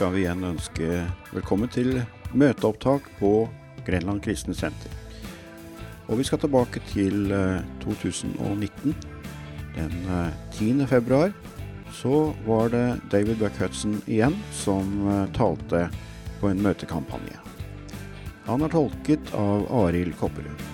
skal vi igjen ønske velkommen til møteopptak på Grenland kristne senter. Og vi skal tilbake til eh, 2019. Den eh, 10. februar så var det David Buck Hudson igjen som eh, talte på en møtekampanje. Han er tolket av Arild Kopperud.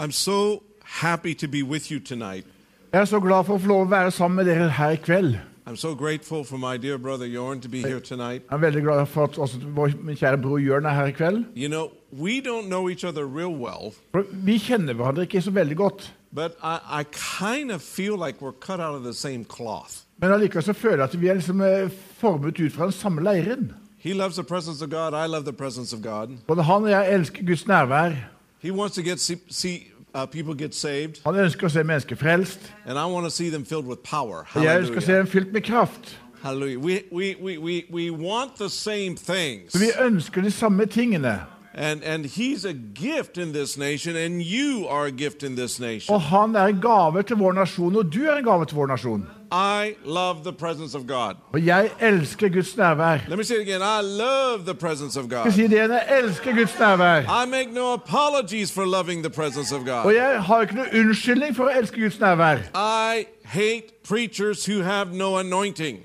I'm so happy to be with you tonight. Jeg er så glad for å få lov å være sammen med dere her i kveld. I'm so grateful for my dear brother Jorn to be here tonight. Jeg er veldig glad for at også vår min kjære bror Jørn er her i kveld. You know, we don't know each other real well, For vi kjenner hverandre ikke så veldig godt. but I, I kind of feel like we're cut out of the same cloth. Men allikevel så føler jeg at vi er liksom eh, formet ut fra den samme leiren. He loves the presence of God. I love the presence of God. Både han og jeg elsker Guds nærvær. He wants to get see, see uh, people get saved, Han ønsker å se mennesker frelst. and I want to see them filled with power. Og jeg ønsker å se Hallelujah. dem fylt med kraft. Hallelujah. We, we, we, we, we want the same things. Så vi ønsker de samme tingene. And, and he's a gift in this nation, and you are a gift in this nation. Og han er en gave til vår nasjon, og du er en gave til vår nasjon. I love the presence of God. Og jeg elsker Guds nærvær. Let me say it again. I love the presence of God. si det igjen, jeg elsker Guds nærvær. I make no apologies for loving the presence of Og God. jeg har ikke noen unnskyldning for å elske Guds nærvær. I hate preachers who have no anointing.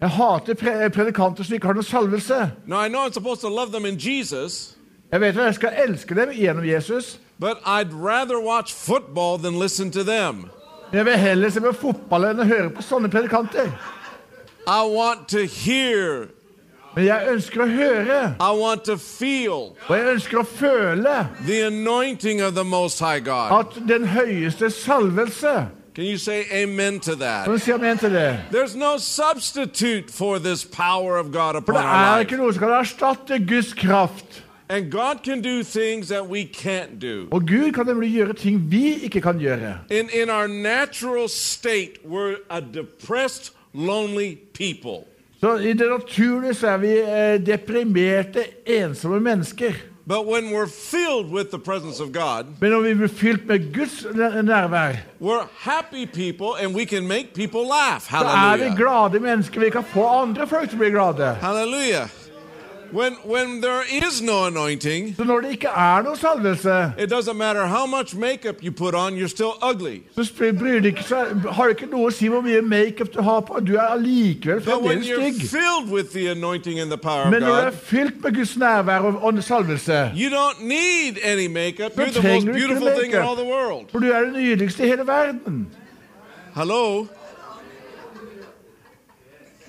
Jeg hater pre predikanter som ikke har noe salvelse. Now, I know I'm supposed to love them in Jesus, Jeg vet at jeg skal elske dem gjennom Jesus, but I'd rather watch football than listen to them. jeg vil heller se på fotball enn å høre på sånne predikanter. I want to hear, Men jeg ønsker å høre, I want to feel og jeg ønsker å føle the anointing of the Most High God. at den høyeste salvelse Can you say amen to that? There's no substitute for this power of God upon our life. And God can do things that we can't do. Og Gud kan nemlig gjøre ting vi ikke kan gjøre. In, in our natural state, we're a depressed, lonely people. Så i det naturlige så er vi eh, deprimerte, ensomme mennesker. But when we're filled with the presence of God, Men når vi blir fylt med Guds nærvær, we're happy people and we can make people laugh. så er vi Hallelujah. glade mennesker. Vi kan få andre folk til å bli glade. Hallelujah. When, when there is no anointing, Så når det ikke er noe salvelse, it doesn't matter how much makeup you put on, you're still ugly. så bryr det ikke, har det ikke noe å si hvor mye makeup du har på. Du er allikevel But when fremdeles you're stygg. filled with the anointing and the power of Men når du er God, fylt med Guds nærvær og, og salvelse, you don't need any makeup. You're the most trenger du ikke beautiful thing in all the world. for du er det nydeligste i hele verden Hello?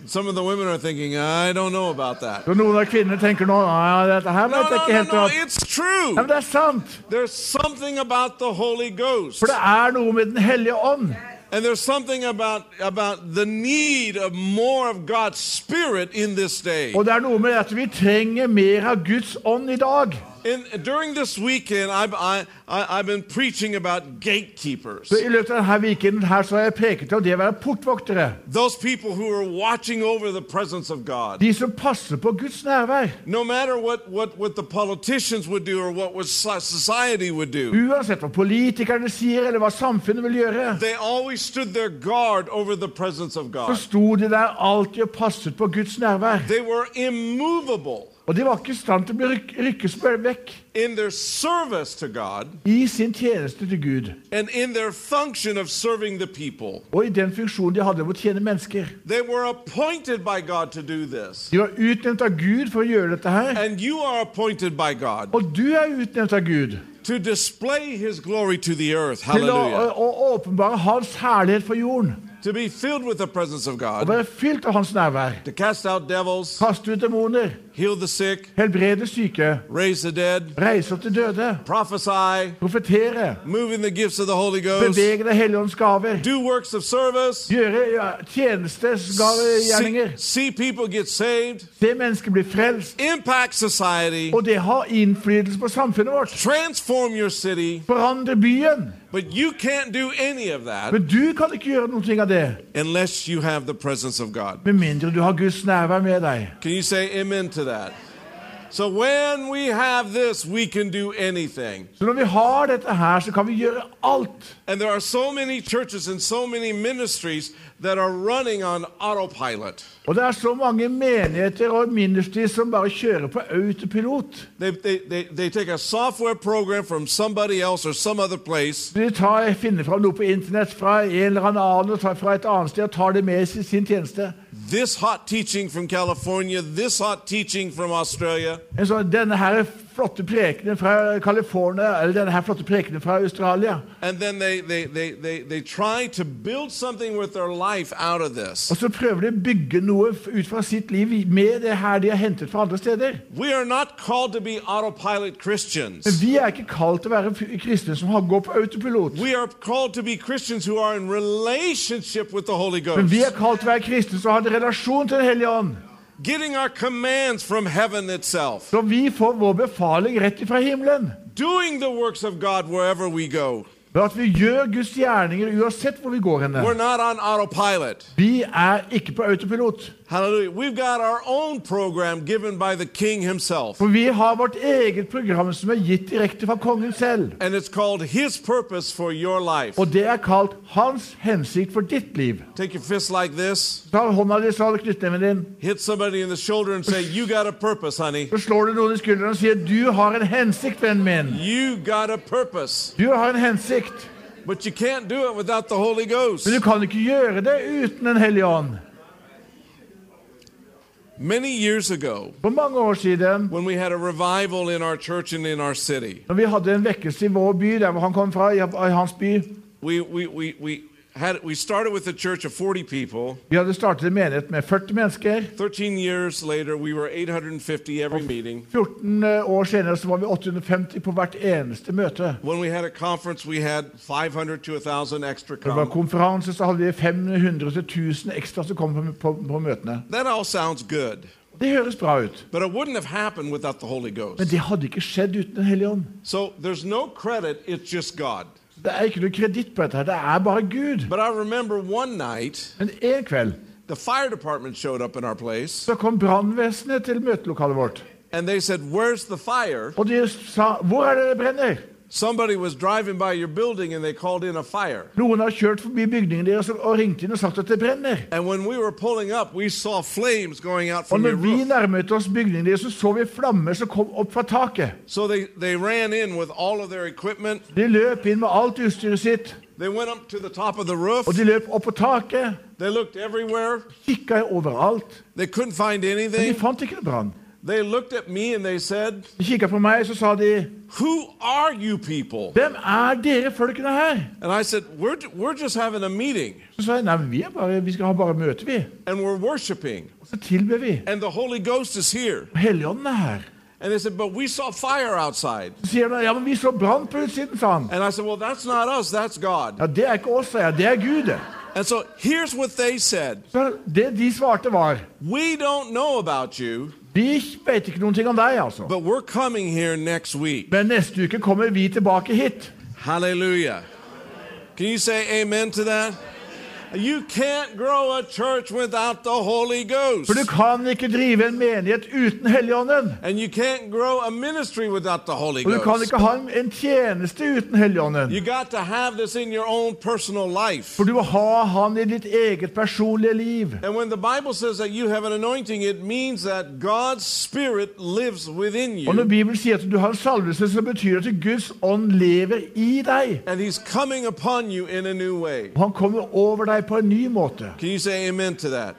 Some of the women are thinking, I don't know about that. Så noen av kvinner tenker nå ja, dette her No, vet jeg no, no, no, it's true. ja, Men det er sant. There's something about the Holy Ghost. For det er noe med Den hellige ånd. And there's something about, about the need of more of God's Spirit in this day. Og det er noe med at vi trenger mer av Guds ånd i dag. In, during this weekend, I, I, I, I've been preaching about gatekeepers. Så I løpet av denne weekenden her så har jeg preket om det å være portvoktere. Those people who are watching over the presence of God. De som passer på Guds nærvær. No matter what, what, what the politicians would do or what society would do, Uansett hva politikerne sier, eller hva samfunnet vil gjøre, they always stood their guard over the presence of så God. sto de der alltid og passet på Guds nærvær. They were immovable Og de var ikke i stand til å bli ryk rykkes vekk in their service to God i sin tjeneste til Gud. and in their function of serving the people. Og i den funksjonen de hadde å tjene mennesker. They were appointed by God to do this. De var utnevnt av Gud for å gjøre dette her. And you are appointed by God Og du er utnevnt av Gud to display His glory to the earth. til å, å, Hallelujah. åpenbare Hans herlighet for jorden. To be filled with the presence of Å God, være fylt av Hans nærvær. to cast out devils, Kaste ut demoner. Sick, Helbrede syke. dead, Reise opp de døde. prophesy, Profetere. Ghost, Bevege Det hellige ånds gaver. do works of service, Gjøre saved, Se mennesker bli frelst. impact society, Og det har innflytelse på samfunnet vårt. transform your city. Forandre byen. But you can't do any of that Men du kan ikke gjøre noe av det unless you have the presence of God. med mindre du har Guds nærvær med deg. Can you say amen to that? So when we have this, we can do anything. Så når vi har dette her, så kan vi gjøre alt. And there are so many churches and so many ministries that are running on autopilot. Og det er så mange menigheter og ministry som bare kjører på autopilot. They, they, they, they take a software program from somebody else or some other place, De tar, finner fram noe på internett fra en eller annen og fra et annet sted og tar det med i sin tjeneste. This hot teaching from California, this hot teaching from Australia, flotte prekenen fra California, eller denne her flotte prekenen fra Australia. they, they, they, they, they try to build something with their life out of this. Og så prøver de å bygge noe ut fra sitt liv med det her de har hentet fra andre steder. Vi er ikke kalt til å være kristne som har- går på autopilot. Men vi er kalt til å være kristne som har en relasjon til Den hellige ånd. Getting our commands from heaven itself, Så vi får vår befaling rett ifra himmelen. doing the works of God wherever we go. At vi gjør Guds gjerninger uansett hvor vi går henne. We're not on autopilot. Vi er ikke på autopilot. Hallelujah. We've got our own program given by the King himself, For vi har vårt eget program som er gitt direkte fra kongen selv. and it's called His purpose for your life. Og det er kalt hans hensikt for ditt liv. Take your fist like this, Ta hånda di så knyttneven din, hit somebody in the shoulder, and say, You got a purpose, honey. så slår du noen i skulderen og sier 'Du har en hensikt, vennen min'. You got a purpose. Du har en hensikt. But you can't do it without the Holy Ghost. Men du kan ikke gjøre det uten en hellige ånd. Many years ago, For mange år siden, when we had a revival in our church and in our city, når vi hadde en vekkelse i vår by, der han kom fra, i i hans by we, we, we, we, had, we started with a church of 40 people. Vi hadde startet en menighet med 40 mennesker. 13 years later, we were 850 every meeting. 14 år senere så var vi 850 på hvert eneste møte. When we had a conference, we had 500 to 1,000 extra Når det var come. konferanse, så hadde vi 500 til 1000 ekstra som kom på, på, på møtene. That all sounds good, Det høres bra ut, but it wouldn't have happened without the Holy men det hadde ikke skjedd uten Den hellige ånd. So there's no credit, it's just God. Det er ikke noe kreditt på dette, det er bare Gud. But I remember one night, Men en kveld the fire department showed up in our place, så kom brannvesenet til møtelokalet vårt. and they said, Where's the fire? Og de sa 'Hvor er det det brenner?' Somebody was driving by your building and they called in a fire. Noen har kjørt forbi bygningen deres og- og ringt inn og sagt at det brenner. And when we were pulling up, we saw flames going out Og from når vi roof. nærmet oss bygningen deres, så så vi flammer som kom opp fra taket. So they, they ran in with all of their equipment. De løp inn med alt utstyret sitt, They went up to the top of the roof. og de løp opp på taket. They looked everywhere. Kikka overalt, They couldn't find men de anything. fant ikke noe brann. They looked at me and they said, De kikket på meg, så sa de Who are you people? Hvem er dere folkene her? And I said, We're, we're just having a meeting Så sa jeg nei, men vi, er bare, vi skal ha bare møte, vi. and we're worshiping, Og så tilber vi. and the Holy Ghost is here. Helligånden er her. And they said, But we saw fire outside. Sier han ja, men vi så brann på utsiden, sa han. And I said, Well, that's not us, that's God. Ja, det er ikke oss, sa jeg. Det er Gud. And so here's what they said Så det de svarte, var We don't know about you, Vi vet ikke noen ting om deg, altså. but we're coming here next week. Men neste uke kommer vi tilbake hit. Hallelujah. Can you say amen to that? For du kan ikke drive en menighet uten Helligånden. And you can't grow a ministry without the Holy Og du kan ikke ha en- en tjeneste uten Helligånden. You got to have this in your own personal life. For du må ha han i ditt eget personlige liv. And when the Bible says that you have an anointing, it means that God's Spirit lives within Og når. Bibelen sier at du har en salvelse, så betyr det at Guds ånd lever i deg. And He's coming upon you in a new way. Han kommer over deg på en ny måte. Can you say amen to that?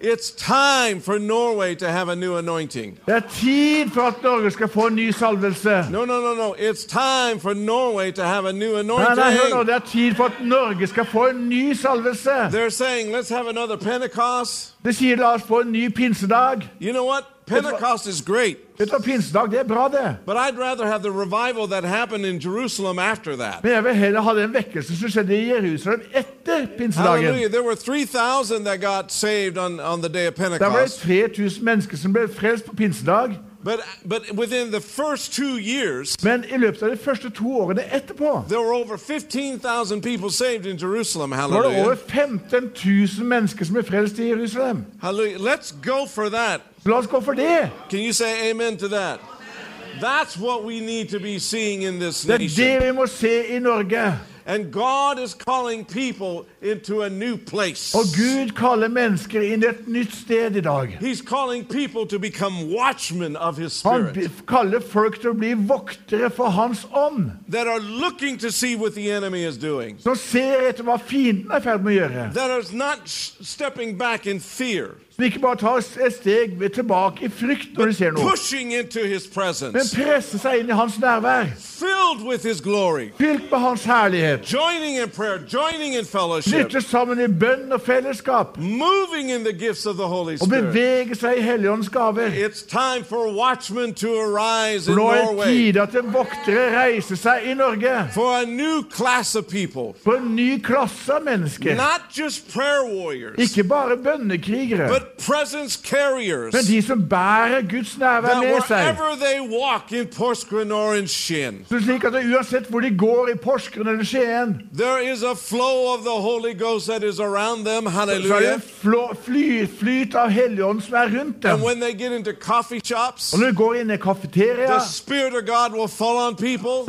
It's time for Norway to have a new anointing. Det er tid for at Norge skal få en ny salvelse. No, no, no, no. It's time for Norway to have a new Nei, nei, hør anointing. Det er tid for at Norge skal få en ny salvelse. They're saying, let's have another Pentecost. Det sier la oss få en ny pinsedag. You know what? Pentecost is great, Vet du hva, Pinsedag det er bra, det. but I'd rather have the revival that happened in Jerusalem after that. Men jeg vil heller ha den vekkelse som skjedde i Jerusalem etter pinsedagen. Hallelujah. There were 3,000 that got saved on, on the day of det Pentecost. 3000 mennesker som ble frelst på pinsedag. But, but within the first two years, Men i løpet av de første to årene etterpå there were over 15,000 people saved in Jerusalem. var det over Hallelujah. 15 000 mennesker som ble frelst i Jerusalem. Hallelujah. Let's go for that. La oss gå for det. Can you say amen to that? That's what we need to be seeing in this Det er nation. det vi må se i Norge. And God is calling people into a new place. Og Gud kaller mennesker inn i et nytt sted i dag. He's calling people to become watchmen of His Han Spirit b- kaller folk til å bli voktere for Hans ånd, that are looking to see what the enemy is doing, som ser etter hva fienden er i ferd med å gjøre. that are not stepping back in fear, Som ikke bare tar et steg tilbake i frykt når de ser noe, men presser seg inn i Hans nærvær, fylt med Hans herlighet. Knytter sammen i bønn og fellesskap. Og beveger seg i Helligåndens gaver. For nå er det tid at en voktere reiser seg i Norge. For en ny klasse av mennesker. Ikke bare bønnekrigere. Men de som bærer Guds nærvær med seg. wherever they walk in or in Shin, Så slik at uansett hvor de går i Porsgrunn eller Skien, there is a flow of the Holy Ghost that is them. så er det en flyt av Helligånd som er rundt dem. And when they get into shops, Og når de går inn i kafeteria, så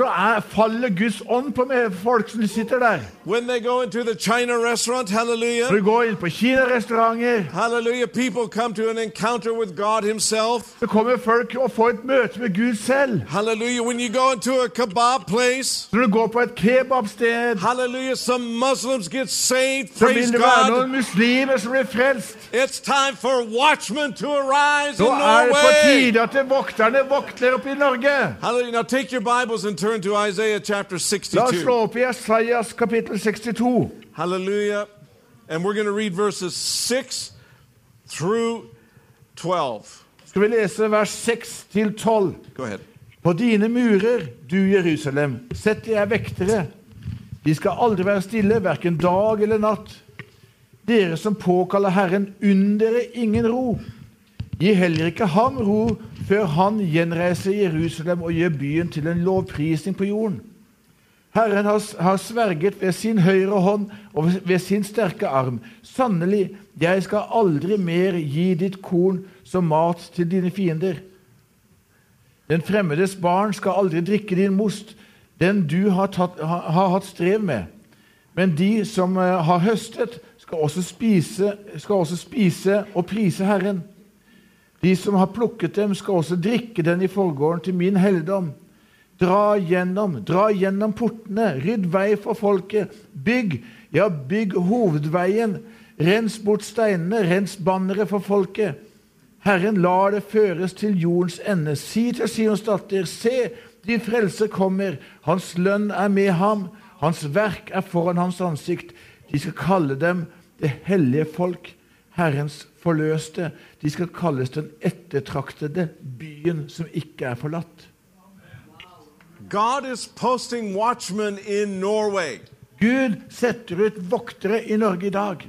er, faller Guds ånd på folk som sitter der. When they go into the China Når de går inn på kinarestauranter, People come to an encounter with God Himself. så kommer folk og får et møte med Gud selv. Hallelujah. When you go into a kebab place, Når du går på et kebabsted, hallelujah, some Muslims get saved. så Praise vil det være God. noen muslimer som blir frelst. It's time for watchmen to arise in er det på Norway. tide at vokterne vokter opp i Norge. Hallelujah. Now take your Bibles and turn to Isaiah chapter La oss slå opp i Esaias kapittel 62. Hallelujah. And we're going to read verses 6 through 12. Skal vi lese vers 6 til 12. Go ahead. På dine murer, du Jerusalem, setter jeg vektere. De skal aldri være stille, verken dag eller natt. Dere som påkaller Herren, unn dere ingen ro. Gi heller ikke ham ro før han gjenreiser Jerusalem og gjør byen til en lovprisning på jorden. Herren har, har sverget ved sin høyre hånd og ved sin sterke arm. Sannelig, jeg skal aldri mer gi ditt korn som mat til dine fiender. Den fremmedes barn skal aldri drikke din most, den du har, tatt, har, har hatt strev med. Men de som eh, har høstet, skal også, spise, skal også spise og prise Herren. De som har plukket dem, skal også drikke den i forgården til min helligdom. Dra gjennom, dra gjennom portene, rydd vei for folket. Bygg, ja, bygg hovedveien. Rens bort steinene, rens banneret for folket. Herren lar det føres til jordens ende. Si til Sions datter, se, din frelse kommer. Hans lønn er med ham. Hans verk er foran hans ansikt. De skal kalle dem det hellige folk, Herrens forløste. De skal kalles den ettertraktede byen som ikke er forlatt. God is posting watchmen in Norway. Gud setter ut voktere i Norge i dag.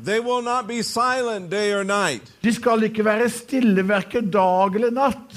De skal ikke være stille verken dag eller natt.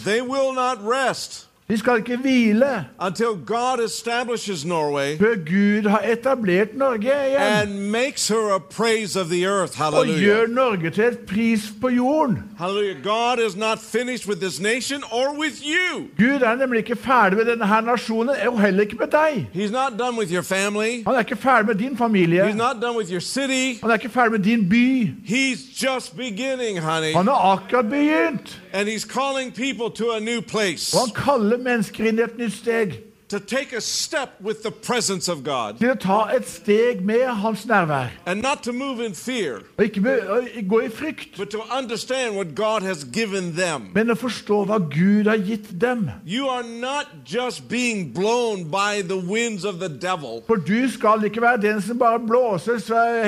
De skal ikke hvile until God establishes Norway før Gud har etablert Norge igjen and makes her a praise of the earth. og Hallelujah. gjør Norge til et pris på jorden. Hallelujah. God is not finished with this nation or with you. Gud er nemlig ikke ferdig med denne nasjonen, og heller ikke med deg. He's not done with your family. Han er ikke ferdig med din familie. He's not done with your city. Han er ikke ferdig med din by. He's just beginning, honey. Han har akkurat begynt. And he's calling people to a new place Og han kaller mennesker inn i et nytt steg. To take a step with the presence of God Til å ta et steg med hans nærvær. and not to move in fear, Og ikke be- gå i frykt, but to understand what God has given them. men å forstå hva Gud har gitt dem. You are not just being blown by the winds of the devil. For du skal ikke være den som bare blåser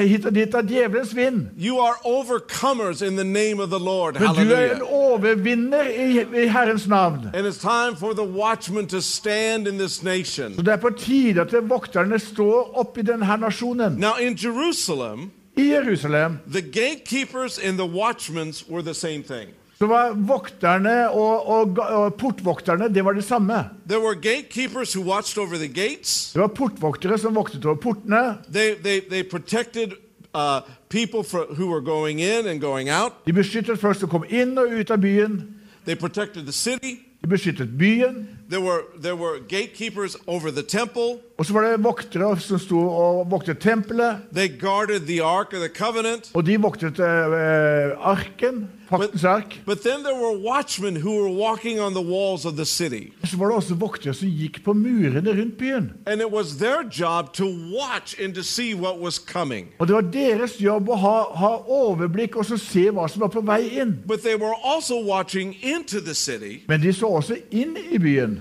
hit og dit av djevelens vind. You are overcomers in the name of the Lord. Men du er en overvinner i, i Herrens navn. And it's time for the watchmen to stand in this nation. Så det er på tide at vokterne står opp i denne nasjonen. Now, in Jerusalem, I Jerusalem the gatekeepers and the watchmen were the same thing. Så var vokterne og, og, og portvokterne det var det samme. There were gatekeepers who watched over the gates. Det var portvoktere som voktet over portene. They, they, they protected uh, people for, who were going in and going out. De beskyttet folk som kom inn og ut av byen. They protected the city. De beskyttet byen. There were, there were gatekeepers over the temple. Og så var det voktere som sto og voktet tempelet. They guarded the Ark of the Covenant. Og de voktet uh, arken, paktens ark. But then there were watchmen who were walking on the walls of the city. Så var det også voktere som gikk på murene rundt byen. And it was their job to watch and to see what was coming. Og det var deres jobb å ha, ha overblikk og så se hva som var på vei inn. But they were also watching into the city Men de så også inn i byen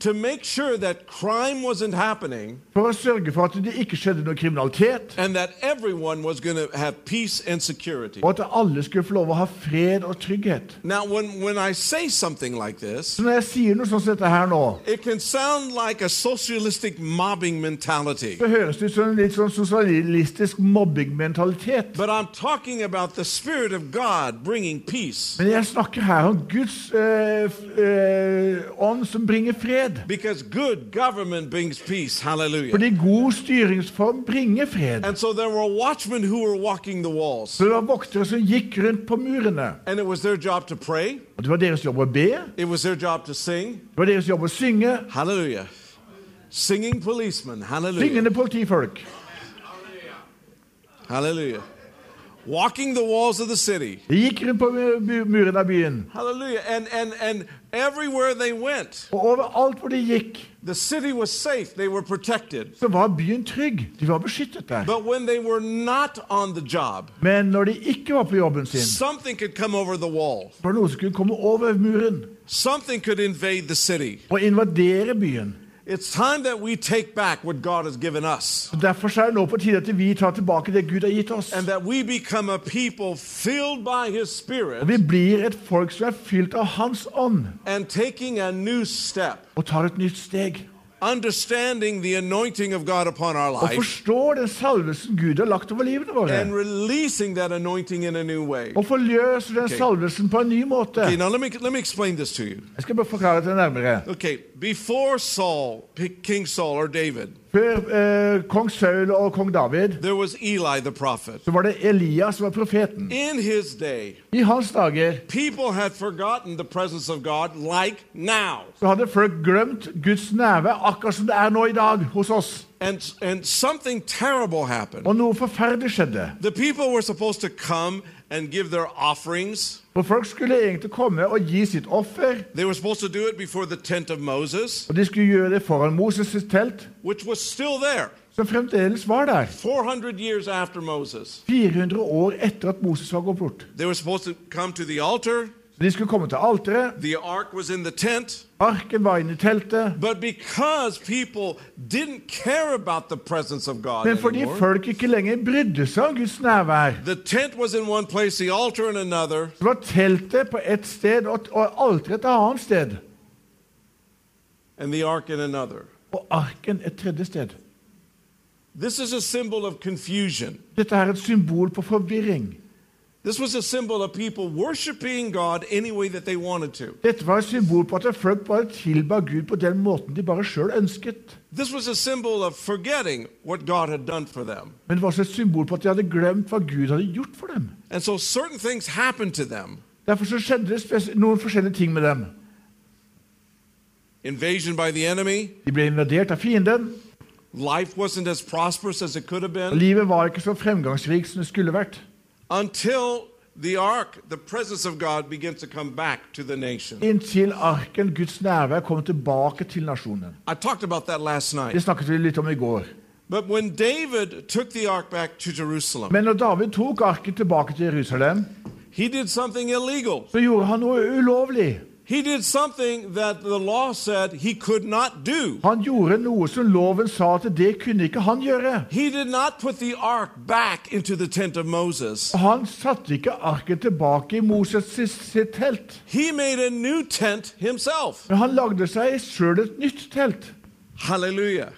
to make sure that crime wasn't happening for å sørge for at det ikke skjedde noe kriminalitet, and that everyone was going to have peace and security. og at alle skulle få lov å ha fred og trygghet. Now, when, when I say something like this, Så når jeg sier noe sånn som dette her nå, it can sound like a socialistic mobbing mentality. så høres det ut som en litt sånn sosialistisk mobbingmentalitet. But I'm talking about the Spirit of God bringing peace. Men jeg snakker her om Guds eh, eh, ånd som bringer fred. Hallelujah. Fordi god styringsform bringer fred. So. Så det var voktere som gikk rundt på murene. Pray, Og det var deres jobb å be, sing. det var deres jobb å synge. Halleluja. Singing policemen. Hallelujah. Syngende politifolk. Hallelujah. Walking the walls of the city. De gikk rundt på mu- mu- muren av byen. Hallelujah. And and and everywhere they went, Og overalt hvor de gikk, the city was safe. They were protected. så var byen trygg. De var beskyttet der. But when they were not on the job, Men når de ikke var på jobben sin, something could come over the wall. var det noe som kunne komme over muren Something could invade the city. og invadere byen. It's time that we take back what God has given us. Og Derfor er det nå på tide at vi tar tilbake det Gud har gitt oss. And that we become a people filled by His Spirit Og vi blir et folk som er fylt av Hans ånd, and taking a new step, og tar et nytt steg. Understanding the anointing of God upon our Og life forstår den salvelsen Gud har lagt over livene and releasing that anointing in a new way. Og forløser den okay. salvelsen på en ny måte. Okay, now let me let me explain this to you. Jeg skal bare forklare det nærmere. Okay, before Saul, King Saul or David, Før eh, kong Saul og kong David there was Eli the prophet. så var det Elias som var profeten. In his day, I hans dager people had forgotten the presence of God like now. så hadde folk glemt Guds nærvær akkurat som det er nå i dag hos oss. And and something terrible happened. Og noe forferdelig skjedde. The people were supposed to come and give their offerings. For folk skulle egentlig komme og gi sitt offer, They were supposed to do it before the tent of Moses, og de skulle gjøre det foran Moses' telt, which was still there som fremdeles var der. 400 years after Moses. 400 år etter at Moses var gått bort. They were supposed to come to the altar. De skulle komme til alteret. Arken var inne i teltet. Men fordi folk ikke lenger brydde seg om Guds nærvær, så var teltet på ett sted og og alteret et annet sted. ark. Og arken et tredje sted. Dette er et symbol på forvirring. This was a symbol of people worshiping God any way that they wanted to. Dette var et symbol på at folk bare tilba Gud på den måten de bare sjøl ønsket. This was a symbol of forgetting what God had done for them. Men det var også et symbol på at de hadde glemt hva Gud hadde gjort for dem. And so certain things happened to them. Derfor så skjedde det noen forskjellige ting med dem. Invasion by the enemy. De ble invadert av fienden, Life wasn't as prosperous as it could have been livet var ikke så fremgangsrikt som det skulle vært. Until the ark, the presence of God, begins to come back to the nation. Inntil arken, Guds nærvær, kom tilbake til nasjonen. I talked about that last night. Det snakket vi litt om i går. But when David took the ark back to Jerusalem, Men når David tok arken tilbake til Jerusalem, he did something illegal. så gjorde han noe ulovlig. He did something that the law said he could not do. Han gjorde noe som loven sa at det kunne ikke han gjøre. He did not put the ark back into the tent of Moses. Han satte ikke arket tilbake i Moses sitt, telt. He made a new tent himself. Men han lagde seg sjøl et nytt telt. Hallelujah.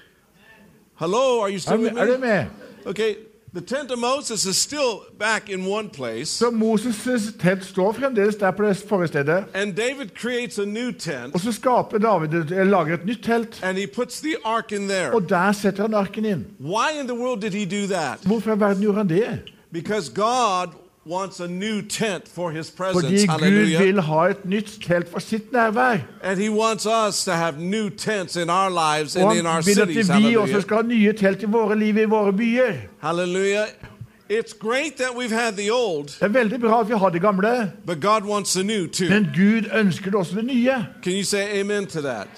Hello, are you still with er du med? Okay, The tent of Moses is still back in one place, Så Moses' telt står fremdeles der på det forrige stedet. and David creates a new tent, Og så skaper David lager et nytt telt, and he puts the ark in there. og der setter han arken inn. Why in the world did he do that? Hvorfor i verden gjorde han det? Because God wants a new tent for his Fordi. Gud vil ha et nytt telt for sitt nærvær. And he wants us to have new tents in our lives Og and in our han vil at vi også skal ha nye telt i våre liv, i våre byer. Halleluja. It's great that we've had the old, Det er veldig bra at vi har det gamle, but God wants the new too. men Gud ønsker det også det nye. Can you say amen to that?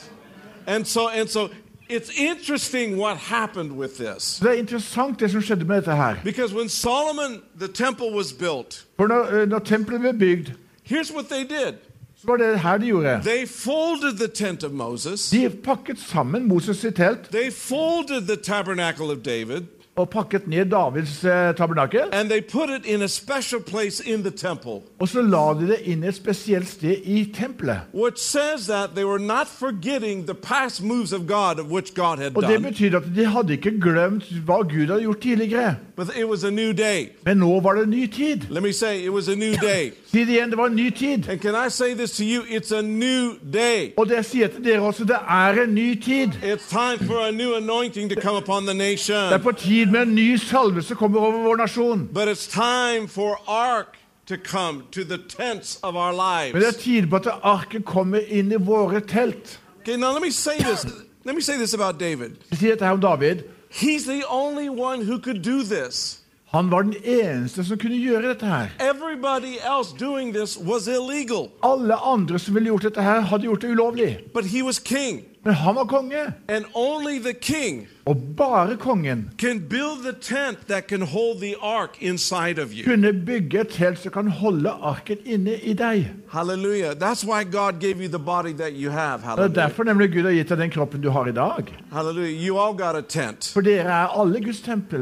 And so and so it's interesting what happened with this. Det er interessant det som skjedde med dette her. Because when Solomon the temple was built, For når, eh, når tempelet ble bygd, here's what they did. så var det her de gjorde. They folded the tent of Moses. De pakket sammen Moses sitt telt They folded the tabernacle of David og pakket ned Davids eh, tabernakel. and they put it in a special place in the temple, Og så la de det inn et spesielt sted i tempelet. which says that they were not forgetting the past moves of God of which God had Og det betyr at de hadde ikke glemt hva Gud hadde gjort tidligere. but it was a new day. Men nå var det en ny tid. Say, it was a new day. Si det igjen, det var en ny tid. And can I say this to you? It's a new day. Og det sier til dere også, det er en ny tid. It's time for a new anointing to come upon the Det er på på tid med en ny salve som kommer over vår nasjon. But it's time for ark to come to the tents of our Men det er tid på at arket kommer inn i våre telt. Okay, now let me say this. Let me say this about David. Jeg dette her om David. He's the only one who could do this. Han var den eneste som kunne gjøre dette her. Everybody else doing this was illegal. Alle andre som ville gjort dette her, hadde gjort det ulovlig. But he was king. Men han var konge. And only the king Og bare kongen can build the tent that can hold the ark inside of you. kunne bygge et telt som kan holde arket inne i deg. Hallelujah. That's why God gave you the body that you have. Det er derfor nemlig Gud har gitt deg den kroppen du har i dag. Hallelujah. You all got a tent. For dere er alle Guds tempel.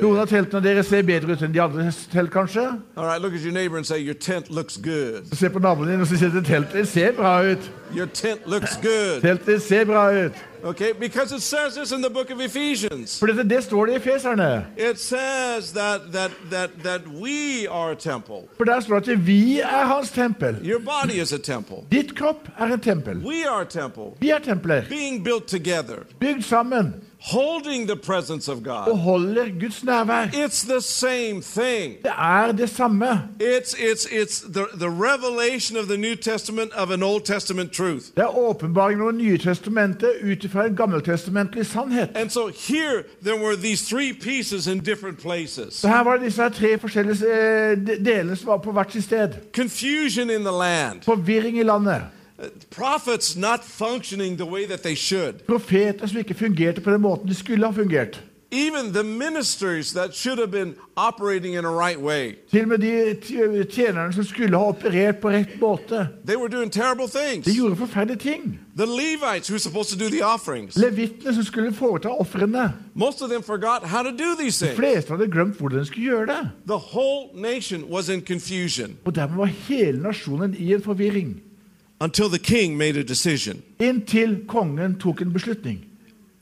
Noen av teltene deres ser bedre ut enn de andre telt, kanskje. Right, say. Se på naboen din og si at teltet ser bra ut. Your tent looks good. Teltet ser bra ut. Okay, because it says this in the book of Ephesians. For det står det i Efeserne. It says that that that that we are a temple. For der står at vi er hans tempel. Your body is a temple. Ditt kropp er en tempel. We are a temple. Vi er templer. Being built together, Bygd sammen. Holding the presence of Og God. holder Guds nærvær. It's the same thing. Det er det samme. It's it's it's the the revelation of the New Testament of an Old Testament truth. Det er åpenbaringen av Nye testamentet ut fra en gammeltestamentlig sannhet. And so here there were these three pieces in different places. Så her var det disse tre forskjellige eh, delene som var på hvert sitt sted. Confusion in the land. Forvirring i landet. Prophets not functioning the way that they should. Profeter som ikke fungerte på den måten de skulle ha fungert. Even the ministers that should have been operating in a right way. Til med de tjenerne som skulle ha operert på rett måte. They were doing terrible things. De gjorde forferdelige ting. The Levites who were supposed to do the offerings. Som skulle foreta ofrene. Most of them forgot how to do these De things. fleste hadde glemt hvordan de skulle gjøre det. The whole nation was in confusion Og dermed var hele nasjonen i en forvirring. Until the king made a decision. Inntil kongen tok en beslutning.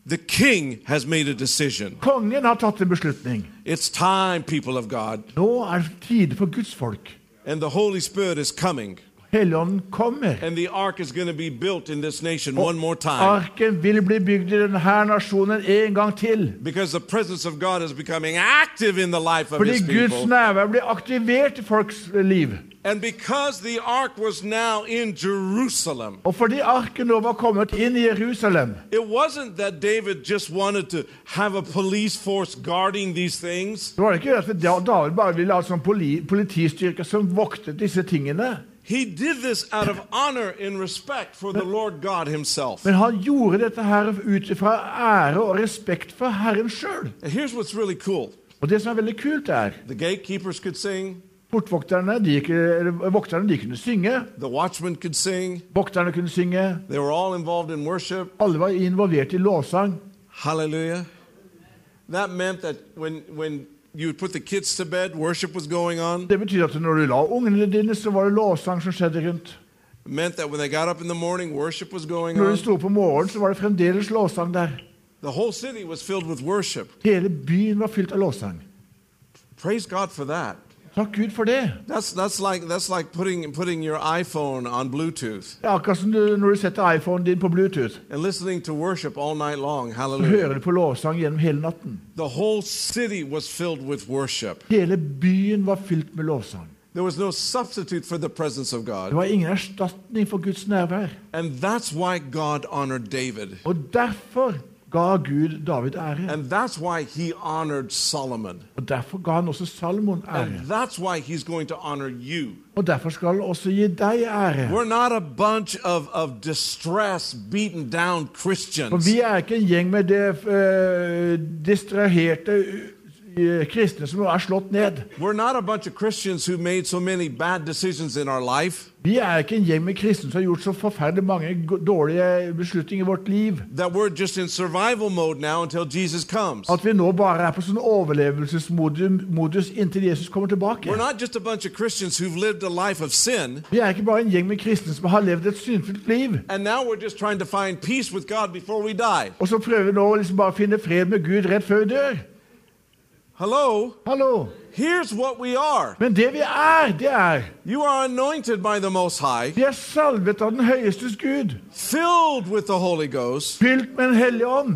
The king has made a decision. Kongen har tatt en beslutning. It's time, people of God, Nå er tide for Guds folk. and the Holy Spirit is coming, Helligånden kommer. and the ark is going to be built in this nation one more time Arken vil bli bygd i denne nasjonen en gang til. because the presence of God is becoming active in the life of Fordi his Guds people. nærvær blir aktivert i folks liv. And because the ark was now in Jerusalem, Og fordi arken nå var kommet inn i Jerusalem, it wasn't that David just wanted to have a police force guarding these things. så var ikke at David bare ville ha en poli politistyrke som voktet disse tingene. He did this out of honor and respect for the Lord God himself. Men han gjorde dette her ut fra ære og respekt for Herren sjøl. Here's what's really cool Og det som er veldig kult, er the gatekeepers could sing, portvokterne de, vokterne de kunne synge. the watchmen could sing, Vokterne kunne synge. they were all involved in worship. Alle var involvert i lovsang. Hallelujah. That meant that when, when you would put the kids to bed, worship was going on. Det betyr at når du la ungene dine, så var det lovsang som skjedde rundt. It meant that when they got up in the morning, worship was going Når de sto på morgenen, så var det fremdeles lovsang der. The whole city was filled with worship. Hele byen var fylt av lovsang. Praise God for that. Takk Gud for det. That's, that's like, that's like putting, putting your iPhone on Bluetooth Det er akkurat som du, når du setter iPhonen din på Bluetooth. and listening to worship all night long. Hallelujah. hører du på lovsang gjennom hele natten. The whole city was filled with worship. Hele byen var fylt med lovsang. There was no substitute for the presence of Det God. var ingen erstatning for Guds nærvær. And that's why God honored David. Og derfor ga Gud David ære. And that's why he honored Solomon. Og derfor ga han også Salmon And ære. that's why he's going to honor you. Og derfor skal han også gi deg ære. We're not a bunch of, of distressed, beaten down For vi er ikke en gjeng med det, uh, distraherte eh, kristne som er slått ned. We're not a bunch of Christians who made so many bad decisions in our life Vi er ikke en gjeng med kristne som har gjort så forferdelig mange dårlige beslutninger i vårt liv. that we're just in survival mode now until Jesus comes. At vi nå bare er på sånn overlevelsesmodus inntil Jesus kommer tilbake. We're not just a bunch of Christians who've lived a life of sin Vi er ikke bare en gjeng med kristne som har levd et syndfullt liv. and now we're just trying to find peace with God before we die. Og så prøver vi nå liksom bare å finne fred med Gud rett før vi dør. Hello? Hallo! Here's what we are. Men det vi er, det er You are anointed by the Most High, Vi er salvet av den høyestes Gud. filled with the Holy Ghost, Fylt med Den hellige ånd.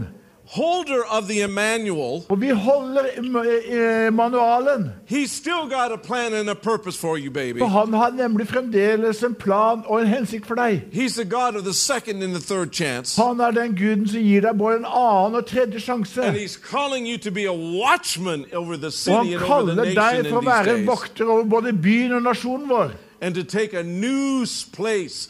Holder of the Emmanuel. Og vi holder manualen. He's still got a plan and a purpose for you, baby. For han har nemlig fremdeles en plan og en hensikt for deg. He's the God of the second and the third chance. Han er den guden som gir deg både en annen og tredje sjanse. And he's calling you to be a watchman over the city han and over kaller deg for å være en vokter over både byen og nasjonen vår. And to take a new place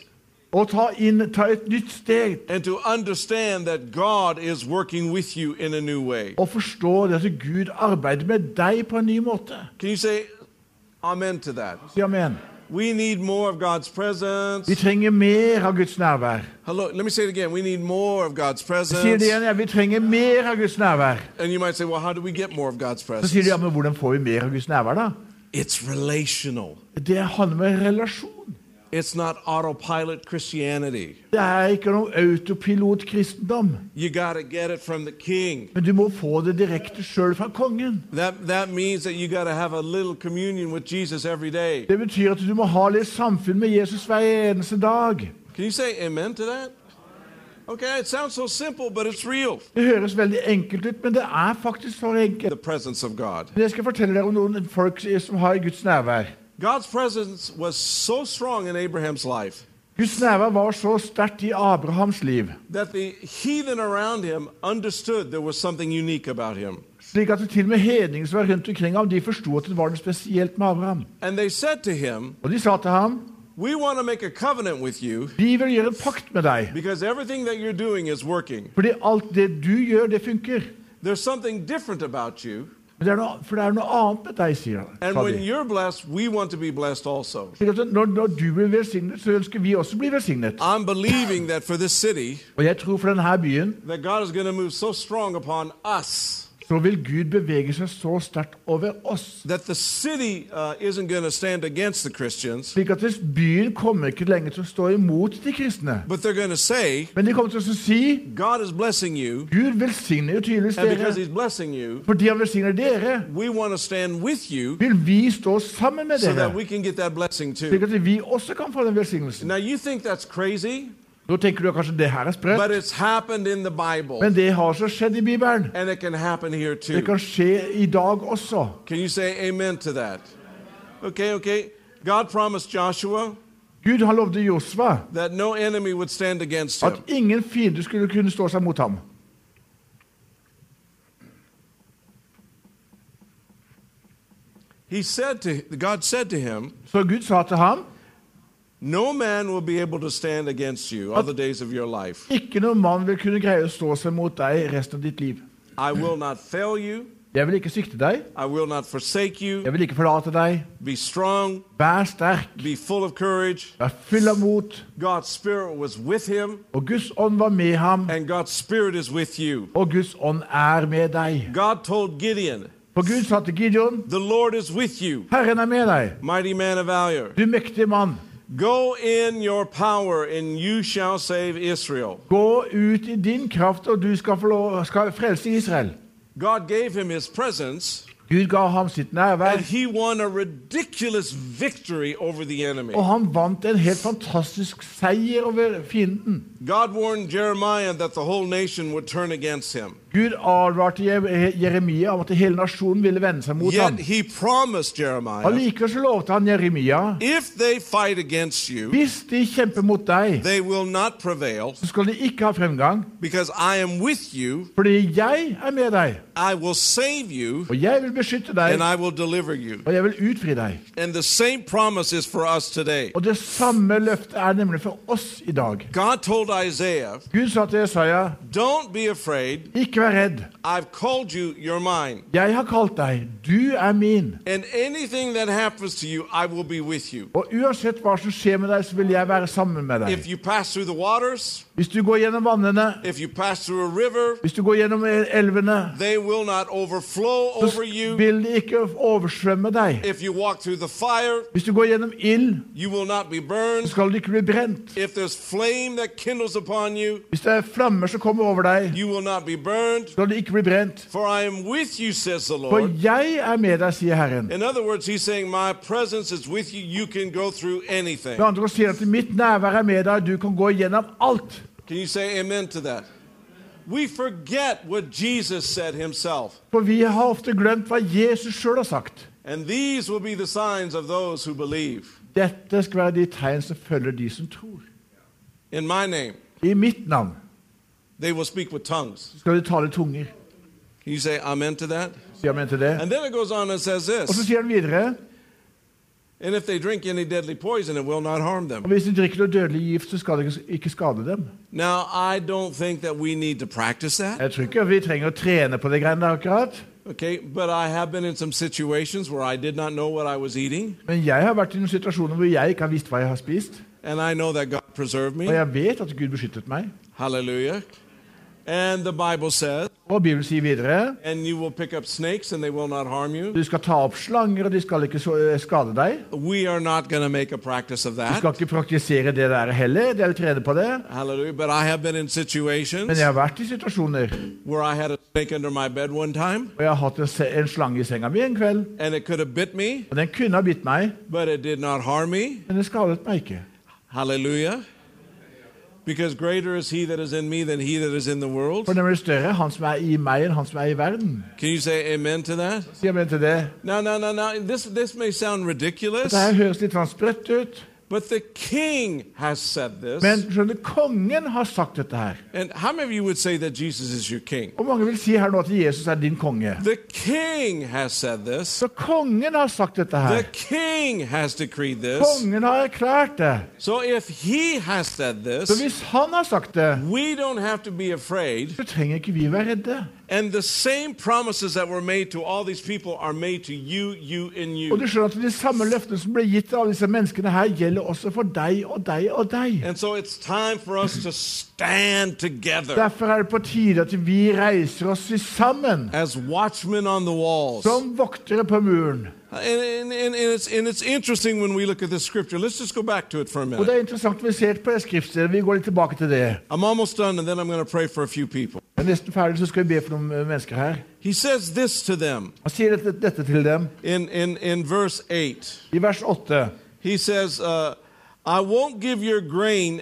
Og ta, inn, ta et nytt steg and to understand that God is working with you in a new way. og forstå at Gud arbeider med deg på en ny måte. Can you say amen to that? Si amen. We need more of God's Vi trenger mer av Guds nærvær. Hello, let me say it again. We need more of God's presence. sier det igjen, ja, Vi trenger mer av Guds nærvær. And you might say, well, how do we get more of God's Så sier presence? de, ja, men hvordan får vi mer av Guds nærvær, da? It's relational. Det handler om relasjon. It's not autopilot Christianity. Det er ikke noe autopilot-kristendom. You got to get it from the king. Men du må få det direkte sjøl fra kongen. That, that means that you got to have a little communion with Jesus every day. Det betyr at du må ha litt samfunn med Jesus hver eneste dag. Can you say amen to that? Okay, it sounds so simple, but it's real. Det høres veldig enkelt ut, men det er faktisk så enkelt. The presence of God. Jeg skal fortelle dere om noen folk som har Guds nærvær. God's presence was so strong in Abraham's life Guds nærvær var så sterkt i Abrahams liv, that the heathen around him understood there was something unique about him. slik at til og med hedninger som var rundt omkring ham, de forsto at det var noe spesielt med Abraham. And they said to him, Og de sa til ham, We want to make a covenant with you vi vil gjøre en pakt med deg, because everything that you're doing is working. fordi alt det du gjør, det funker. There's something different about you. Men det er noe, for det er noe annet med deg, sier han. And sa when de. you're blessed, we want to be blessed also. Slik at når, når du blir velsignet, så ønsker vi også bli velsignet. I'm believing that for this city, Og jeg tror for denne byen that God is going to move so strong upon us så vil Gud bevege seg så sterkt over oss. that the city uh, isn't going to stand against the Christians, Slik at byen kommer ikke lenger til å stå imot de kristne. but they're going to say, Men de kommer til å si God is blessing you, Gud velsigner jo tydeligvis and because dere. He's blessing you, Fordi han velsigner dere, we want to stand with you vil vi stå sammen med so that dere. we can get that blessing Slik at vi også kan få den velsignelsen. Now, you think that's crazy, Nå tenker du kanskje det her er but sprøtt, it's happened in the Bible, men det har så skjedd i Bibelen. Det kan skje i dag også. Can you say amen to that? Okay, okay. God promised Joshua Gud har lovde Josva no enemy would stand against at ingen fiende skulle kunne stå seg mot ham. Said to God said to him, Så Gud sa til ham No man will be able to stand against you all the days of your life. ikke noen mann vil kunne greie å stå seg mot deg resten av ditt liv. I will not fail you. Jeg vil ikke svikte deg. I will not forsake you. Jeg vil ikke forlate deg. Be strong. Vær sterk. Be full of courage. Vær full av mot. God's Spirit was with him, Og Guds ånd var med ham, and God's Spirit is with you. og Guds ånd er med deg. God told Gideon, For Gud sa til Gideon, The Lord is with you, Herren er med deg, mighty man of valor. du mektige mann. Go in your power, and you shall save Israel. Gå ut i din kraft, og du skal, få lov, skal frelse Israel. God gave him his presence, Gud ga ham sitt nærvær, and he won a ridiculous victory over the enemy. og han vant en helt fantastisk seier over fienden. God warned Jeremiah that the whole nation would turn against him. Gud advarte Jeremia om at hele nasjonen ville vende seg mot ham. Allikevel så lovte han Jeremia if they fight against you, hvis de kjemper mot deg, they will not prevail, så skal de ikke ha fremgang, because I am with you, fordi jeg er med deg, I will save you, og jeg vil beskytte deg, and I will deliver you. og jeg vil utfri deg. And the same promise is for us today. Og det samme løftet er nemlig for oss i dag. Isaiah, Gud sa til Isaiah, ikke be afraid. Ikke vær redd. I've called you, you're mine. Jeg har kalt deg, du er min. And anything that happens to you, I will be with you. Og uansett hva som skjer med deg, så vil jeg være sammen med If deg. you pass through the waters, Hvis du går gjennom vannene, river, hvis du går gjennom elvene, så vil de ikke oversvømme deg. Fire, Hvis du går gjennom ild, så skal du ikke bli brent. You, Hvis det er flammer som kommer over deg, burned. skal du ikke bli brent. You, For jeg er med deg, sier Herren. In other words, he's saying, My presence is with you. You can go through anything. Med andre ord sier han at mitt nærvær er med deg, du kan gå gjennom alt. Can you say amen to that? We forget what Jesus said himself. For vi har ofte glemt hva Jesus sjøl har sagt. And these will be the signs of those who believe. Dette skal være de tegn som følger de som tror. In my name, I mitt navn they will speak with tongues. skal de tale tunger. Can you say amen to that? Til det. And then it goes on and says Og så this sier han videre And if they drink any deadly poison, it will not harm og them. hvis de drikker noe dødelig gift, så skal det ikke- skade dem. Now, I don't think that we need to practice that. Jeg tror ikke vi trenger å trene på det greiene der akkurat. Okay, but I have been in some situations where I did not know what I was eating, Men jeg har vært i noen situasjoner hvor jeg ikke har visst hva jeg har spist. and I know that God preserved Og me. jeg vet at Gud beskyttet meg. Hallelujah. And the Bible says, Og Bibelen sier videre and you will pick up snakes and they will not harm you. du skal ta opp slanger, og de skal ikke eh, skade deg. We are not going to make a practice of Du skal ikke praktisere det der heller, eller trene på det. Hallelujah. But I have been in situations Men jeg har vært i situasjoner where I had a snake under my bed one time og jeg har hatt en, en slange i senga mi en kveld. and it could have bit me, Og den kunne ha bitt meg, but it did not harm me. men det skadet meg ikke. Hallelujah. Because greater is he that is in me than he that is in the world. For større, han som er i meg, enn han som er i verden. Can you say amen to that? Sier vi til det. No, no, no, no. This, this may sound ridiculous, Dette høres litt sånn sprøtt ut, but the king has said this. men skjønner, kongen har sagt dette her. And how many of you would say that Jesus is your king? Og mange vil si her nå at Jesus er din konge. The king has said this. Så kongen har sagt dette The her. king has this. Kongen har erklært det. So if he has said Så hvis han har sagt det, we don't have to be så trenger ikke vi være redde. And the same promises that were made to all these people are made to you, you, and Og du you. skjønner at De samme løftene som ble gitt alle disse menneskene her, gjelder også for deg og deg og deg. And so it's time for us to stand together Derfor er det på tide at vi reiser oss sammen as watchmen on the walls. som voktere på muren. And, and, and, it's, and it's interesting when we look at this scripture. Let's just go back to it for a Og minute. det er interessant vi ser på skriftstedet. Vi går litt tilbake til det. I'm almost done, and then I'm going to pray for a few people. Jeg er nesten ferdig, så skal vi be for noen eh, mennesker her. He says this to them Han sier dette, dette til dem in, in, in verse 8. i vers 8. He says, uh, I won't give your grain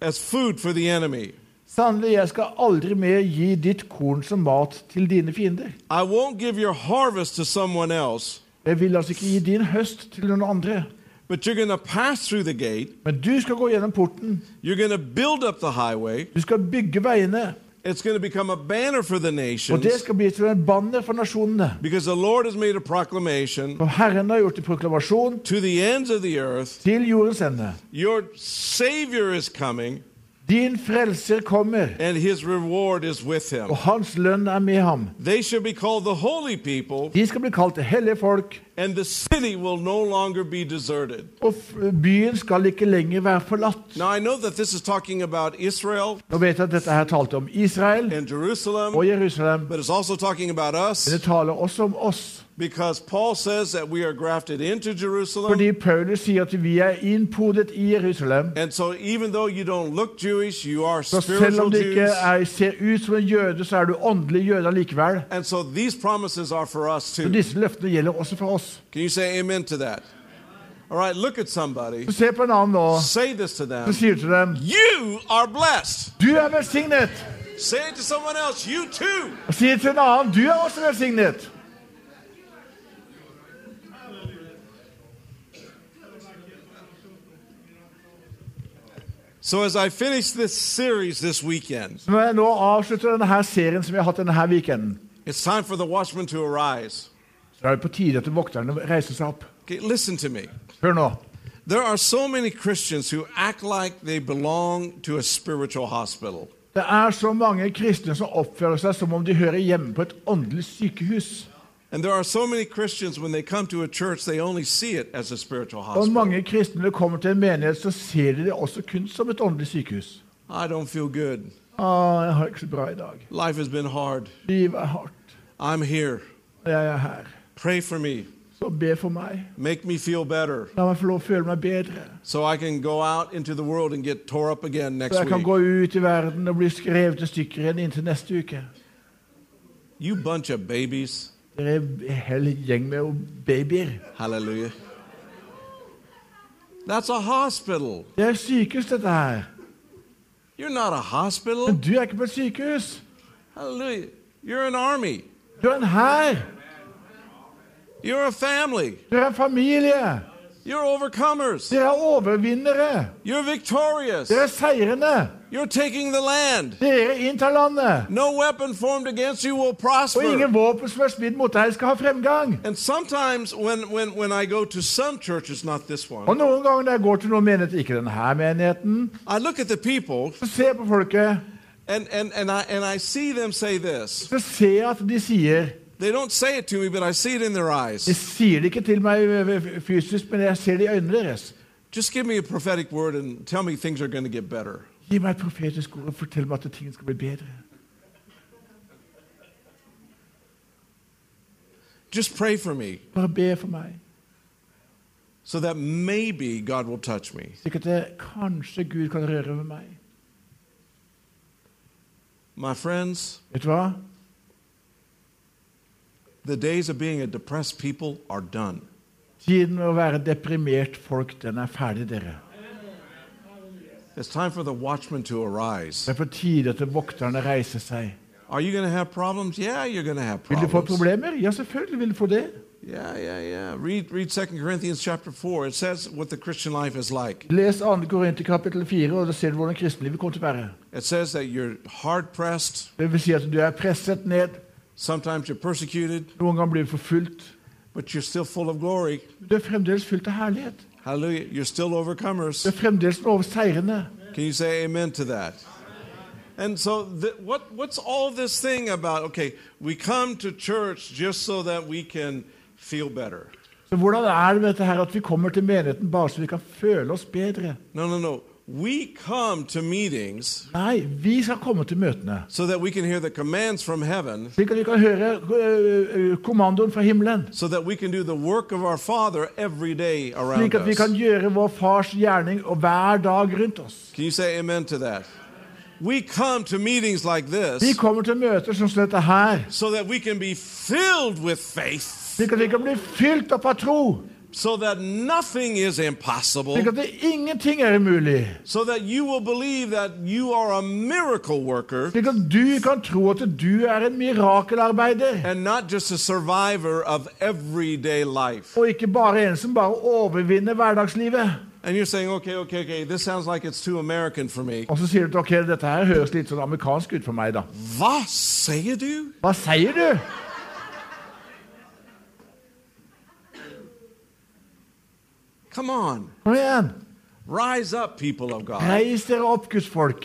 as food for the enemy. Sannelig, jeg skal aldri mer gi ditt korn som mat til dine fiender. I won't give your harvest to someone else, Jeg vil altså ikke gi din høst til noen andre. but you're going to pass through the gate. Men du skal gå gjennom porten. You're going to build up the highway. Du skal bygge veiene. It's going to become a banner for the Og det skal bli til en banner for nasjonene. because the Lord has made a proclamation For Herren har gjort en proklamasjon to the ends of the earth. til jordens ende. Your Savior is coming, Din frelser kommer, and his reward is with him. og hans lønn er med ham. They shall be called the holy people, De skal bli kalt hellige folk, and the city will no longer be deserted. og byen skal ikke lenger være forlatt. Now, I know that this is talking about Israel Nå vet jeg at dette her talte om Israel and Jerusalem, og Jerusalem, but it's also talking about men us. det taler også om oss. Because Paul says that we are grafted into Jerusalem. Fordi Paulus sier at vi er innpodet i Jerusalem. And so, even though you don't look Jewish, you are Så selv spiritual om du ikke er, ser ut som en jøde, så er du åndelig jøde likevel. And so, these promises are for us Så too. disse løftene gjelder også for oss. Can you say amen to that? All right, look at somebody. Se på en annen nå. Say this to Så them. sier du til dem You are blessed. Du er velsignet. Say it to someone else. You too. Til en annen Du er også velsignet. So, as I finish this series this weekend, Så Når jeg nå avslutter denne her serien som vi har hatt denne her weekenden, it's time for the watchman to arise. så er det på tide at vokterne reiser seg opp. Okay, listen to me. Hør nå. There are so many Christians who act like they belong to a spiritual hospital. Det er så mange kristne som oppfører seg som om de hører hjemme på et åndelig sykehus. And there are so many Christians, when they come to a church, they only see it as a spiritual Og hospital. mange kristne når de kommer til en menighet, så ser de det også kun som et åndelig sykehus. I don't feel good. Å, jeg har ikke så bra i dag. Life has been hard. Livet er hardt. I'm here. Jeg er her. Pray for me. Så be for meg. Make me feel better La meg få lov å føle meg bedre. so I can go out into the world and get tore up again next Så jeg kan week. gå ut i verden og bli skrevet i stykker igjen inntil neste uke. You bunch of babies. Dere er en hel gjeng med babyer. Halleluja. That's a hospital. Det er sykehus, dette her. You're not a hospital. Men du er ikke på et sykehus. Halleluja. You're an army. Du er en hær. You're a family. Du er en familie. You're overcomers. Dere er overvinnere. You're victorious. Dere er seirende. You're taking the land. Dere inntar landet. No weapon formed against you will Og prosper. ingen våpen som er smidd mot deg, skal ha fremgang. And sometimes when, when, when I go to some churches, not this Og one, noen ganger når jeg går til noen menigheter, ikke denne menigheten, I look at the people så ser jeg på folket, and, and, and, I, and I see them say this. så ser jeg at de sier They don't say it to me, but I see it in their De eyes. sier det ikke til meg fysisk, men jeg ser det i øynene deres. Just give me a prophetic word and tell me things are going to get better. Gi meg et profetisk ord og fortell meg at ting skal bli bedre. Just pray for me Bare be for meg, so that maybe God will touch me. slik at kanskje Gud kan røre ved meg. My friends, Vet du hva? the days of being a depressed people are done. Tiden å være deprimert folk, den er ferdig, dere. It's time for the watchman to arise. Det er på tide at vokterne reiser seg. Are you going to have problems? Yeah, you're going to have Vil du få problems. problemer? Ja, selvfølgelig vil du få det. Yeah, yeah, yeah. Read read 2 Corinthians chapter 4. It says what the Christian life is like. Les 2. Korinter kapittel 4, og da ser du hvordan kristenlivet kommer til å være. It says that you're hard pressed, Det vil si at du er presset ned, sometimes you're persecuted, noen ganger blir du forfulgt. but you're still full of glory. Du er fremdeles fylt av herlighet. Hallelujah. You're still overcomers. Du er fremdeles over seirende. Can you say amen to that? And so, the, what, what's all this thing about? Okay, we come to church just so that we can feel better. Så hvordan er det med dette her at vi kommer til menigheten bare så vi kan føle oss bedre? No, no, no. We come to meetings Nei, vi skal komme til møtene. so that we can hear the commands from heaven, Slik at vi kan høre ø, ø, kommandoen fra himmelen. so that we can do the work of our Father every day around Slik at vi us. kan gjøre vår fars gjerning og hver dag rundt oss. Can you say amen to that? We come to meetings like Vi this kommer til møter som dette her, so that we can be filled with faith, slik at vi kan bli fylt opp av tro. So that nothing is impossible, Slik at det, ingenting er umulig. so that you will believe that you are a miracle worker Slik at du kan tro at du er en mirakelarbeider, and not just a survivor of everyday life. og ikke bare en som bare overvinner hverdagslivet. And you're saying, okay, okay, okay, this sounds like it's too American for me. Og så sier du ok, dette her høres litt sånn amerikansk ut for meg, da. Hva sier du? Hva sier du? Come on. Kom igjen. Rise up, people of God. Reis dere opp, Guds folk.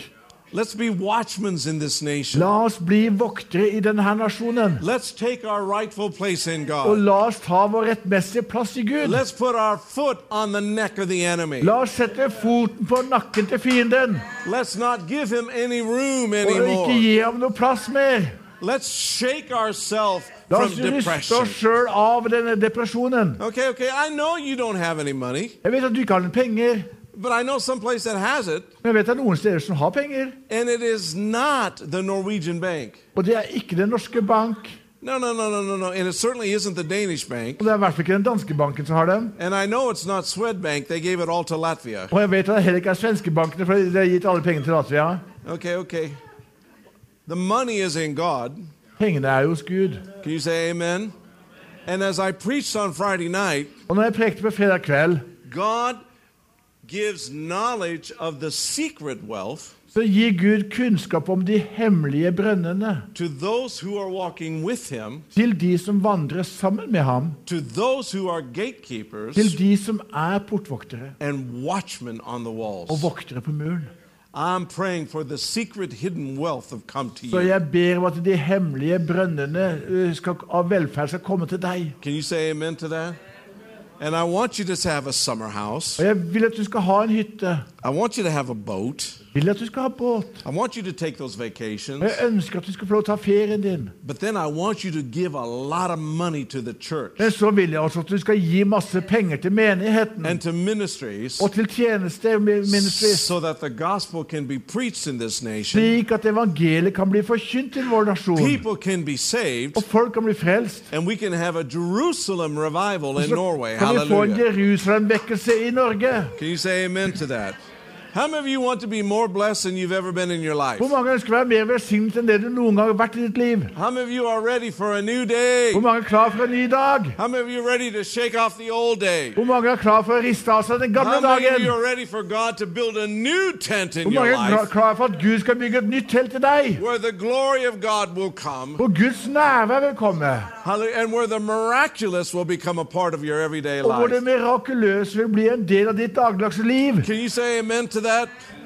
Let's be watchmen in this nation. La oss bli voktere i denne nasjonen. Let's take our rightful place in Og la oss ta vår rettmessige plass i Gud. Let's put our foot on the neck of the enemy. La oss sette foten på nakken til fienden. Let's not give him any room Og ikke gi ham noe plass mer. Let's shake ourselves La oss ryste oss sjøl av denne depresjonen. Okay, okay, I know you don't have any money, Jeg vet at du ikke har noen penger, but I know someplace that has it, men jeg vet at noen steder som har penger. and it is not the Norwegian bank. Og det er ikke den norske bank, No, no, no, no, no, no. And it certainly isn't the Danish bank. og det er i hvert fall ikke den danske banken som har dem. And I know it's not Swedbank. They gave it all to Latvia. Og jeg vet at det heller ikke er svenske bankene, for de har gitt alle pengene til Latvia. Okay, okay. The money is in God. Pengene er jo hos Gud. Can you say amen? And as I preached on Friday night, Og når jeg prekte på fredag kveld, God gives knowledge of the secret wealth så gir Gud kunnskap om de hemmelige brønnene to those who are walking with Him, til de som vandrer sammen med ham, to those who are gatekeepers til de som er portvoktere and watchmen on the walls. og voktere på muren. I'm praying for the secret hidden wealth of come to Så you. jeg ber om at de hemmelige brønnene øh, skal, av velferd skal komme til deg. Can you say amen to that? And I want you to have a summer house. Jeg vil at du skal ha en hytte. I want you to have a boat. Vil at du skal ha båt. I want you to take those vacations. Jeg ønsker at du skal få lov til å ta ferien din. But then I want you to give a lot of money to the church Men så vil jeg også at du skal gi masse penger til menigheten and to ministries og til tjeneste ministries, so that the gospel can be preached in this nation. slik at evangeliet kan bli forkynt til vår nasjon, People can be saved og folk kan bli frelst. and we can have a Jerusalem revival in Norway. Hallelujah. kan vi få en Jerusalem-vekkelse i Norge. Can you say amen to that? How many of you want to be more blessed than you've ever been in your life? Hvor mange ønsker å være mer velsignet enn det du noen gang har vært i ditt liv? How many of you are ready for a new day? Hvor mange er klar for en ny dag? How many of you are ready to shake off the old day? Hvor mange er klar for å riste av seg den gamle How many of you are ready for God to build a new tent in Hvor your mange er klar- life for at Gud skal bygge et nytt telt til deg? where the glory of God will come Hvor Guds nærvær vil komme, and where the miraculous will become a part of your everyday og hvor det life? mirakuløse vil bli en del av ditt dagligdagse liv. Can you say amen to that? that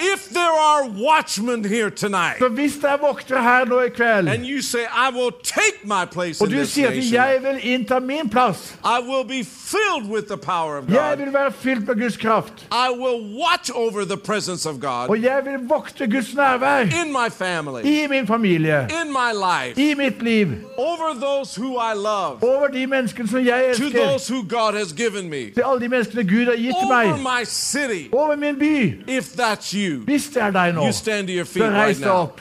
if there are watchmen here tonight Så hvis det er voktere her nå i kveld, and you say, I will take my place og in du this sier at nation, jeg vil innta min plass, I will be filled with the power of jeg God. vil være fylt med Guds kraft, I will watch over the presence of God og jeg vil vokte Guds nærvær in my family, i min familie, in my life, i mitt liv, over those who I love, over de menneskene som jeg to elsker, those who God has given me, til alle de menneskene Gud har gitt over meg, my city. over min by. If that's you, Hvis det er deg nå, you stand to your feet reis right deg now. opp.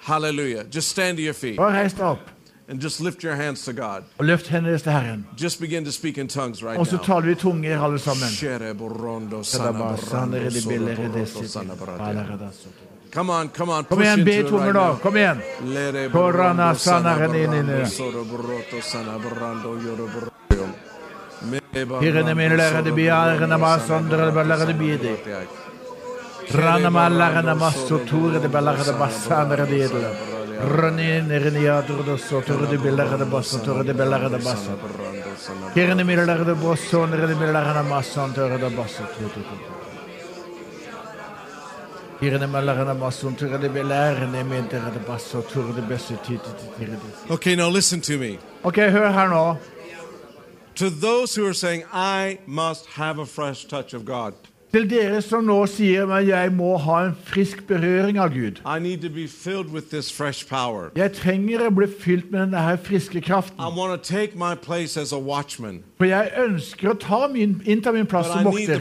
Hallelujah. Just stand to your feet reis deg opp. and just lift your hands to God. Og løft hendene deres til Herren. Just begin to speak in tongues right Og så now. taler vi tunger alle sammen. Shere borondo sana borondo soro boroto sana boroto. Come on, come on, Kom push igjen, into be it tunger right nå. now. Kom igjen. Lere Korana borondo sana sana renini. borondo soro boroto sana borondo yoro boroto. Me Hirene mine lærere de biarene masandre ballere de bide. Rana mallarene masso tore de ballere de bassandre de edle. Ranine reniadur de sotor de billere de basso tore de ballere de basso. Hirene mine lærere de brossonere de billere massandre de basso tore. Hirene mallarene masso tore de billere mentere de basso tore de besse tite tite. Okay, now listen to me. Ok, hør her nå. To those who are saying, I must have a fresh touch of God, Til dere som nå sier men jeg må ha en frisk berøring av Gud. Jeg trenger å bli fylt med denne friske kraften. For jeg ønsker å ta min, innta min plass som vokter.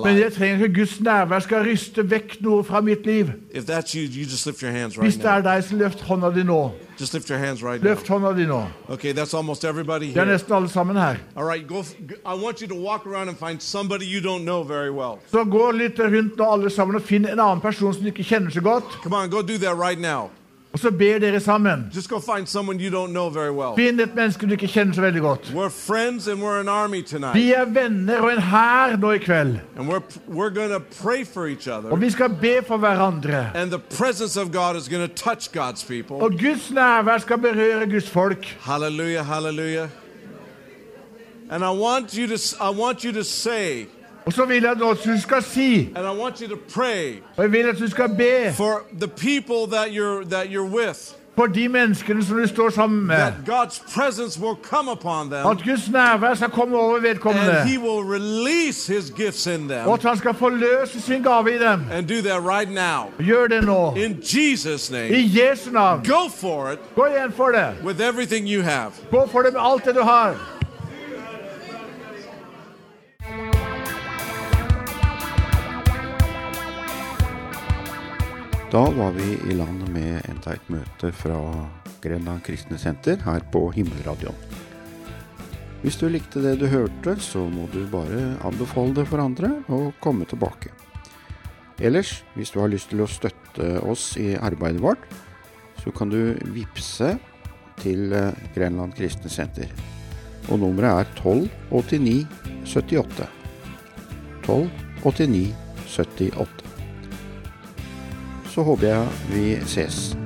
Men jeg trenger ikke Guds nærvær skal ryste vekk noe fra mitt liv. Lift Hvis det er deg, så løft hånda di nå. Just lift your hands right now. Hånda. Okay, that's almost everybody Det er nesten alle sammen her. All right, go. I want you to walk around and find somebody you don't know very well. Så gå litt rundt nå alle sammen og finn en annen person som du ikke kjenner så godt. Come on, go do that right now. Og så ber dere sammen. Just go find someone you don't know very well. Finn et menneske du ikke kjenner så veldig godt. We're friends and we're an army tonight. Vi er venner og en hær nå i kveld. And we're we're going to pray for each Og vi skal be for hverandre. And the presence of God is going to touch God's people. Og Guds nærvær skal berøre Guds folk. Hallelujah, hallelujah. And I want you to I want you to say Og så vil jeg at du skal si, og jeg vil at du skal be for that you're that you're with. for de menneskene som du står sammen med. At Guds nærvær skal komme over vedkommende. Them. Og at han skal forløse sin gave i dem. Right. Gjør det nå. Name. I Jesu navn. Gå igjen for det. Gå for det med alt det du har. Da var vi i land med enda et møte fra Grenland Kristne Senter her på Himmelradioen. Hvis du likte det du hørte, så må du bare anbefale det for andre og komme tilbake. Ellers, hvis du har lyst til å støtte oss i arbeidet vårt, så kan du vippse til eh, Grenland Kristne Senter. Og nummeret er 1289 78. 1289 78 så håper jeg vi ses.